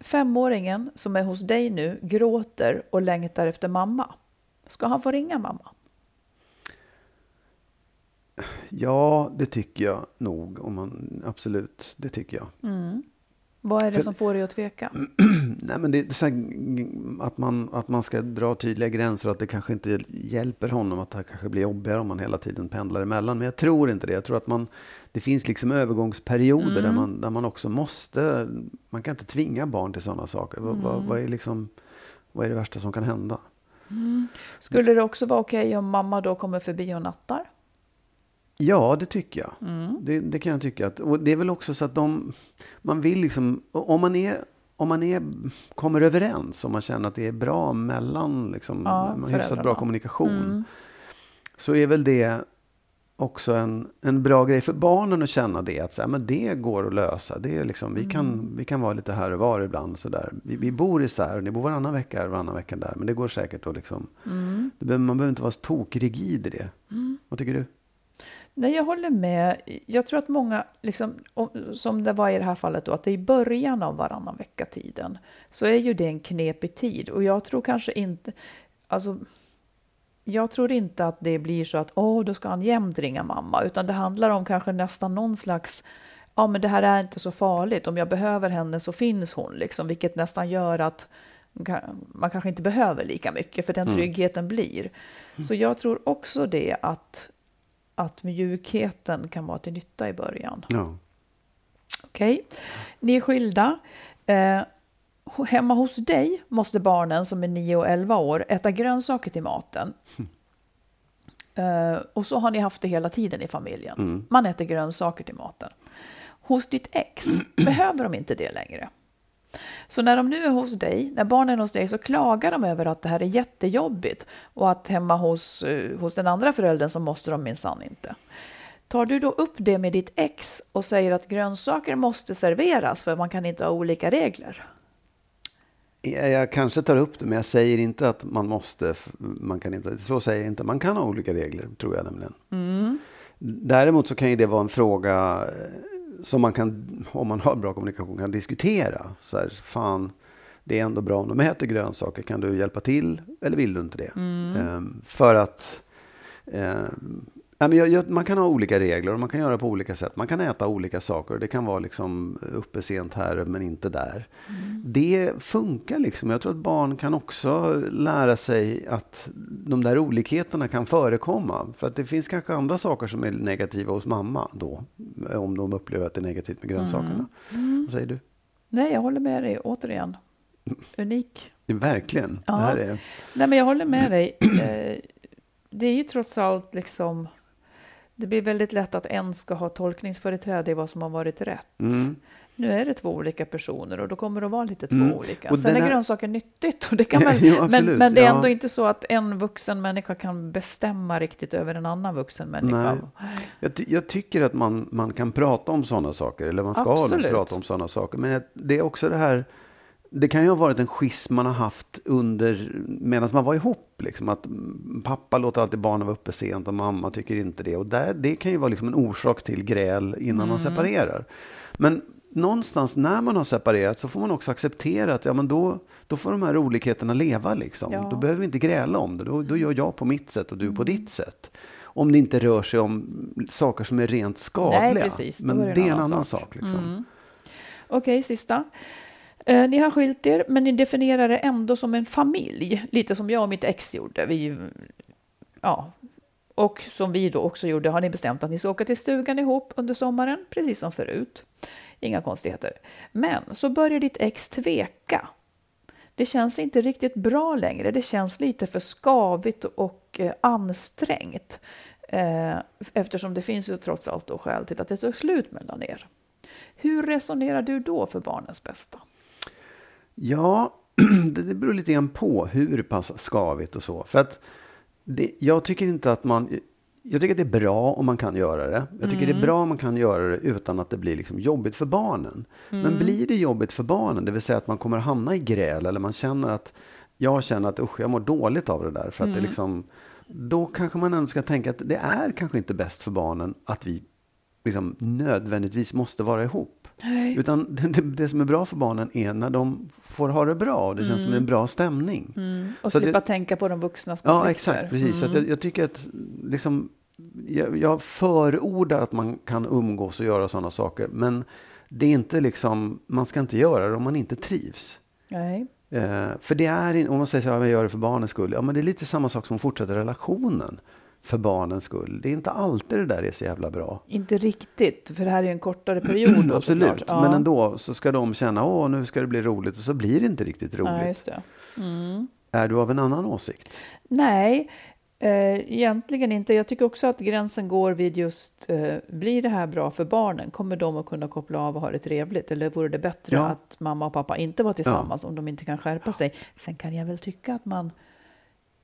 femåringen som är hos dig nu gråter och längtar efter mamma. Ska han få ringa mamma? Ja, det tycker jag nog. Om man, absolut, det tycker jag. Mm. Vad är det För- som får dig att tveka? Nej, men det är så här, att, man, att man ska dra tydliga gränser att det kanske inte hjälper honom. Att det kanske blir jobbigare om man hela tiden pendlar emellan. Men jag tror inte det. Jag tror att man, det finns liksom övergångsperioder där, man, där man också måste... Man kan inte tvinga barn till sådana saker. Vad, vad, vad, är liksom, vad är det värsta som kan hända? Skulle det också vara okej om mamma då kommer förbi och nattar? Ja, det tycker jag. Det, det kan jag tycka. Att, och det är väl också så att de, man vill liksom, om man är, om man är, kommer överens, om man känner att det är bra mellan, liksom, Ja, man har hyfsat bra kommunikation, Mm. så är väl det också en, en bra grej för barnen att känna det, att så här, men det går att lösa. Det är liksom, vi, kan, vi kan vara lite här och var ibland. Så där. Vi, vi bor isär, och ni bor varannan vecka här, varannan vecka där, men det går säkert att liksom, behöver, man behöver inte vara tokrigid i det. Vad tycker du? Nej, jag håller med. Jag tror att många, liksom, om- som det var i det här fallet, då, att det är i början av varannan vecka-tiden, så är ju det en knepig tid. Och jag tror kanske inte, alltså, jag tror inte att det blir så att åh, då ska han jämt ringa mamma, utan det handlar om kanske nästan någon slags Ja, men det här är inte så farligt. Om jag behöver henne så finns hon, liksom, vilket nästan gör att man kanske inte behöver lika mycket, för den tryggheten blir. Så jag tror också det att att mjukheten kan vara till nytta i början. Ja. Okej, ni är skilda. Eh, hemma hos dig måste barnen som är 9 och 11 år äta grönsaker till maten. Eh, och så har ni haft det hela tiden i familjen. Man äter grönsaker till maten. Hos ditt ex behöver de inte det längre. Så när de nu är hos dig, när barnen är hos dig, så klagar de över att det här är jättejobbigt och att hemma hos, eh, hos den andra föräldern så måste de minsann inte. Tar du då upp det med ditt ex och säger att grönsaker måste serveras för man kan inte ha olika regler? Jag, kanske tar upp det, men jag säger inte att man måste. Man kan inte, så säger jag inte. Man kan ha olika regler, tror jag nämligen. Däremot så kan ju det vara en fråga eh, som man kan, om man har bra kommunikation, kan diskutera. Så här, fan, det är ändå bra om de äter grönsaker. Kan du hjälpa till eller vill du inte det? Ehm, för att ehm, ja, men jag, jag, man kan ha olika regler och man kan göra på olika sätt. Man kan äta olika saker. Det kan vara liksom uppe sent här men inte där. Det funkar liksom. Jag tror att barn kan också lära sig att de där olikheterna kan förekomma. För att det finns kanske andra saker som är negativa hos mamma då. Om de upplever att det är negativt med grönsakerna. Vad säger du? Nej, jag håller med dig återigen. Unik. Verkligen. Ja. Det här är... Nej, men jag håller med dig. Eh, Det är ju trots allt liksom... Det blir väldigt lätt att en ska ha tolkningsföreträde i vad som har varit rätt. Mm. Nu är det två olika personer och då kommer det att vara lite två Mm. olika. Och Sen är här- grönsaker nyttigt. Och det kan man, Jo, men, men det är ja. ändå inte så att en vuxen människa kan bestämma riktigt över en annan vuxen människa. Jag, ty- jag tycker att man, man kan prata om sådana saker, eller man ska Absolut. prata om sådana saker. Men det är också det här, det kan ju ha varit en schism man har haft under, medan man var ihop. Liksom, att mm, pappa låter alltid barnen vara uppe sent och mamma tycker inte det. Och där, det kan ju vara liksom en orsak till gräl innan man separerar. Men någonstans när man har separerat så får man också acceptera att ja, men då, då får de här olikheterna leva. Liksom. Ja. Då behöver vi inte gräla om det. Då, då gör jag på mitt sätt och du på ditt sätt. Om det inte rör sig om saker som är rent skadliga. Nej, precis. Men är det det är en annan sak. sak. liksom. Okej, sista. Eh, ni har skilt er, men ni definierar det ändå som en familj. Lite som jag och mitt ex gjorde. Vi, ja. Och som vi då också gjorde har ni bestämt att ni ska åka till stugan ihop under sommaren, precis som förut. Inga konstigheter. Men så börjar ditt ex tveka. Det känns inte riktigt bra längre. Det känns lite för skavigt och eh, ansträngt. Eh, eftersom det finns ju trots allt då skäl till att det tar slut mellan er. Hur resonerar du då för barnens bästa? Ja, det, det beror lite grann på hur pass skavigt och så. För att det, jag tycker inte att man... Jag tycker att det är bra om man kan göra det. Jag tycker det är bra om man kan göra det utan att det blir liksom jobbigt för barnen. Men blir det jobbigt för barnen, det vill säga att man kommer hamna i gräl eller man känner att jag känner att usch, jag mår dåligt av det där. För att det liksom, då kanske man ändå ska tänka att det är kanske inte bäst för barnen att vi liksom, nödvändigtvis måste vara ihop. Nej. Utan det, det, som är bra för barnen är när de får ha det bra och det känns som en bra stämning. Mm. Och Så slippa det- tänka på de vuxnas konflikter. Ja, exakt. Precis. Så att jag, jag tycker att liksom, jag, jag förordar att man kan umgås och göra sådana saker. Men det är inte liksom, man ska inte göra det om man inte trivs. Nej. Eh, för det är, om man säger så här, jag gör det för barnens skull. Ja, men det är lite samma sak som att fortsätta relationen för barnens skull. Det är inte alltid det där är så jävla bra. Inte riktigt, för det här är ju en kortare period. då, Absolut. Ja. men ändå så ska de känna, åh nu ska det bli roligt och så blir det inte riktigt roligt. Ja, det. Är du av en annan åsikt? Nej, eh, egentligen inte. Jag tycker också att gränsen går vid just, eh, blir det här bra för barnen? Kommer de att kunna koppla av och ha det trevligt? Eller vore det bättre Ja. att mamma och pappa inte var tillsammans om de inte kan skärpa sig? Sen kan jag väl tycka att man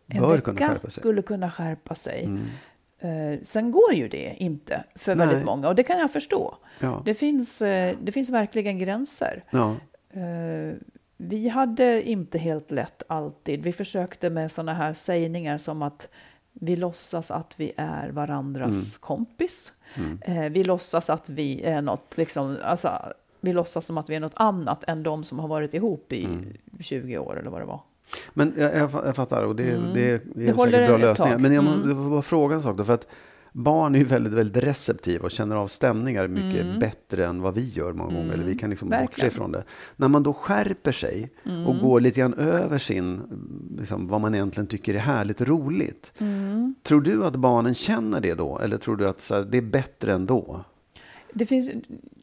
en Bör vecka kunna skulle kunna skärpa sig. Mm. Eh, sen går ju det inte för Nej. väldigt många och det kan jag förstå. Ja. Det, finns, eh, det finns verkligen gränser. ja. Eh, vi hade inte helt lätt alltid. Vi försökte med sådana här sägningar som att vi låtsas att vi är varandras kompis. Eh, vi låtsas att vi är något, liksom, alltså, vi låtsas som att vi är något annat än de som har varit ihop i 20 år eller vad det var. Men jag, jag, fa- jag fattar och det, det, det är Det håller säkert bra lösningar. Men jag Mm. måste bara fråga en sak då. För att barn är ju väldigt, väldigt receptiva och känner av stämningar mycket bättre än vad vi gör många gånger. Eller vi kan liksom bortse Mm. Ifrån det. När man då skärper sig och Mm. går lite grann över sin, liksom, vad man egentligen tycker är härligt och roligt. Mm. Tror du att barnen känner det då? Eller tror du att så här, det är bättre ändå? Det finns,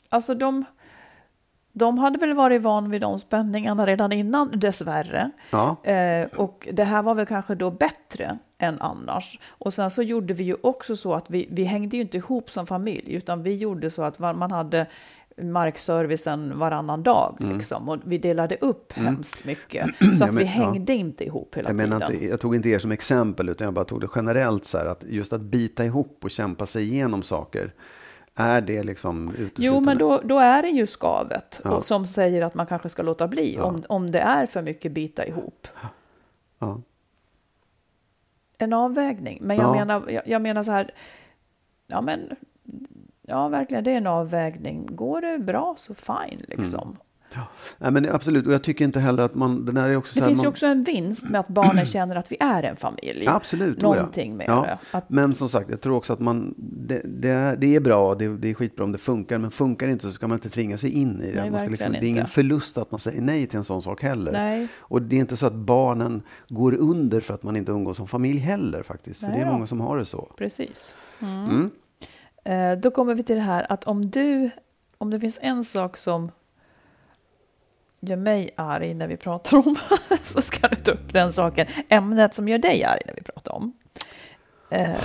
alltså de, de hade väl varit van vid de spänningarna redan innan dessvärre. Ja. Eh, och det här var väl kanske då bättre än annars. Och sen så gjorde vi ju också så att vi, vi hängde ju inte ihop som familj, utan vi gjorde så att man hade markservicen varannan dag. Liksom, och vi delade upp hemskt mycket. Så Mm. Ja, att men- vi hängde inte ihop hela Jag, menar tiden. inte, jag tog inte er som exempel, utan jag bara tog det generellt så här att just att bita ihop och kämpa sig igenom saker, är det liksom uteslutande? Jo, men då, då är det ju skavet Ja. och som säger att man kanske ska låta bli om, om det är för mycket bita ihop. Ja. En avvägning. Men jag, Ja. menar, jag, jag menar så här, ja men, ja verkligen det är en avvägning. Går det bra så fine liksom. Nej, men absolut, och jag tycker inte heller att man... Den här är också så Det här, finns ju man, också en vinst med att barnen känner att vi är en familj. Absolut. Någonting med ja. det. Att, Men som sagt, jag tror också att man... Det, det, är, det är bra, det, det är skitbra om det funkar, men funkar det inte så ska man inte tvinga sig in i det. Nej, man ska liksom, det är ingen inte. förlust att man säger nej till en sån sak heller. Nej. Och det är inte så att barnen går under för att man inte umgås som familj heller faktiskt. För Nej det är många som har det så. precis. Mm. Eh, då kommer vi till det här att om du, om det finns en sak som gör mig arg när vi pratar om, så ska du ta upp den saken. Ämnet som gör dig arg när vi pratar om. Eh,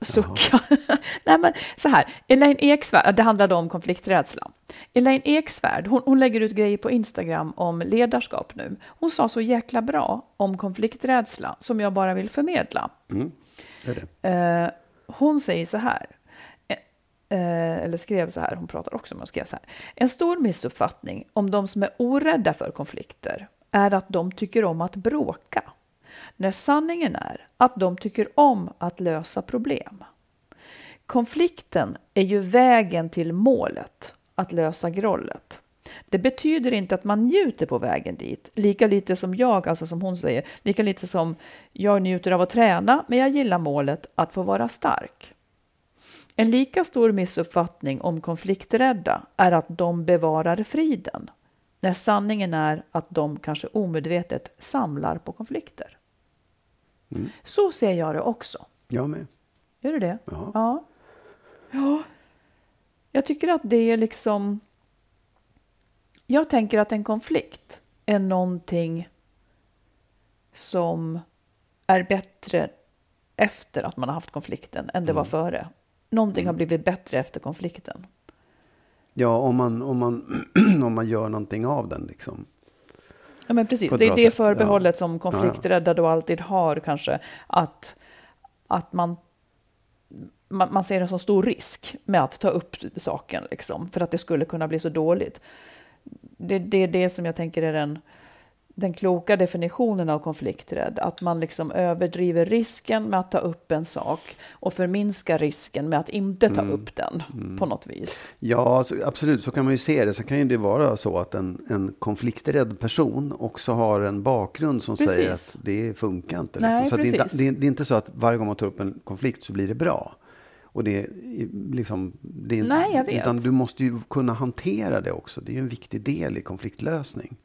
sucka. Nej men så här, Elaine Eksvärd, det handlade om konflikträdsla. Elaine Eksvärd, hon, hon lägger ut grejer på Instagram om ledarskap nu. Hon sa så jäkla bra om konflikträdsla som jag bara vill förmedla. Det är det. Eh, hon säger så här, eh, eller skrev så här, hon pratar också men hon skrev så här. En stor missuppfattning om de som är orädda för konflikter är att de tycker om att bråka. När sanningen är att de tycker om att lösa problem. Konflikten är ju vägen till målet, att lösa grollet. Det betyder inte att man njuter på vägen dit, lika lite som jag, alltså som hon säger, lika lite som jag njuter av att träna, men jag gillar målet att få vara stark. En lika stor missuppfattning om konflikträdda är att de bevarar friden, när sanningen är att de kanske omedvetet samlar på konflikter. Så ser jag det också. Jag med. Gör du det? Ja. Ja. Ja. Jag tycker att det är liksom... Jag tänker att en konflikt är någonting som är bättre efter att man har haft konflikten än det var före. Någonting har blivit bättre efter konflikten. Ja, om man, om, man, om man gör någonting av den liksom. Ja, men precis. Det är det sätt, förbehållet ja. som konflikträdda då alltid har kanske. Att, att man, man, man ser en så stor risk med att ta upp saken, liksom, för att det skulle kunna bli så dåligt. Det, det är det som jag tänker är den, den kloka definitionen av konflikträdd. Att man liksom överdriver risken med att ta upp en sak och förminskar risken med att inte ta upp den på något vis. Ja, så, absolut, så kan man ju se det. Sen kan ju det vara så att en, en konflikträdd person också har en bakgrund som Precis. säger att det funkar inte. Nej, liksom. så att det, är inte, det, är, det är inte så att varje gång man tar upp en konflikt så blir det bra. Och det liksom, det är, Nej, jag vet. Utan du måste ju kunna hantera det också. Det är ju en viktig del i konfliktlösning.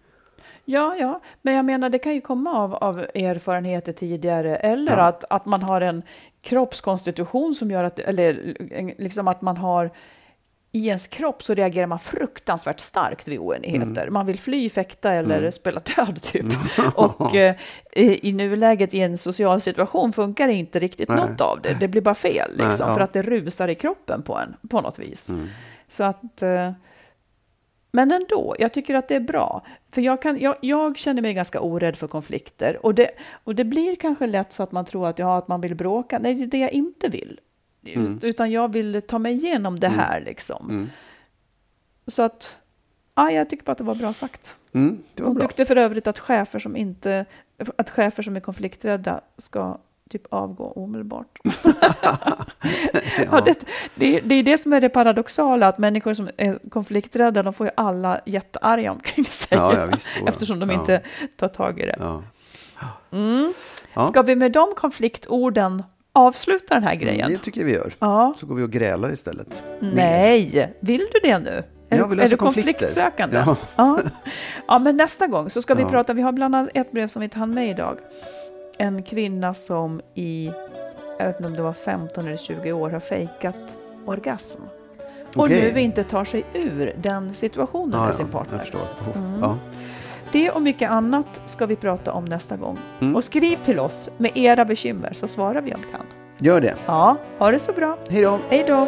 Ja, ja, men jag menar det kan ju komma av, av erfarenheter tidigare eller Ja. att, att man har en kroppskonstitution som gör att, eller liksom att man har i ens kropp så reagerar man fruktansvärt starkt vid oenigheter. Mm. Man vill fly, fäkta eller spela död typ. Och eh, i nuläget i en social situation funkar inte riktigt Nej. något av det. Det blir bara fel Nej, liksom, ja. för att det rusar i kroppen på en på något vis. Mm. Så att eh, men ändå, jag tycker att det är bra. För jag, kan, jag, jag känner mig ganska orädd för konflikter. Och det, och det blir kanske lätt så att man tror att, ja, att man vill bråka. Nej, det är det jag inte vill. Ut- Utan jag vill ta mig igenom det här liksom. Mm. Så att, ja, jag tycker bara att det var bra sagt. Mm, det var Hon bra. tyckte för övrigt att chefer som inte, att chefer som är konflikträdda ska typ avgå omedelbart. ja. det, det, det är det som är det paradoxala, att människor som är konflikträdda, de får ju alla jättearga omkring sig. Ja, ja, visst. Eftersom de inte tar tag i det. Mm. Ska vi med de konfliktorden avsluta den här grejen? Det tycker jag vi gör. Ja. Så går vi och grälar istället. Nej, vill du det nu? Är, är du konfliktsökande? Ja. Ja. men nästa gång så ska vi prata, vi har bland annat ett brev som vi inte hann med idag. En kvinna som i, jag vet inte om det var 15 eller 20 år har fejkat orgasm. Och Okej. nu inte tar sig ur den situationen Ja, med sin partner. Oh, Mm. Ja. Det och mycket annat ska vi prata om nästa gång. Mm. Och skriv till oss med era bekymmer så svarar vi om vi kan. Gör det. Ja, ha det så bra. Hej då. Hej då!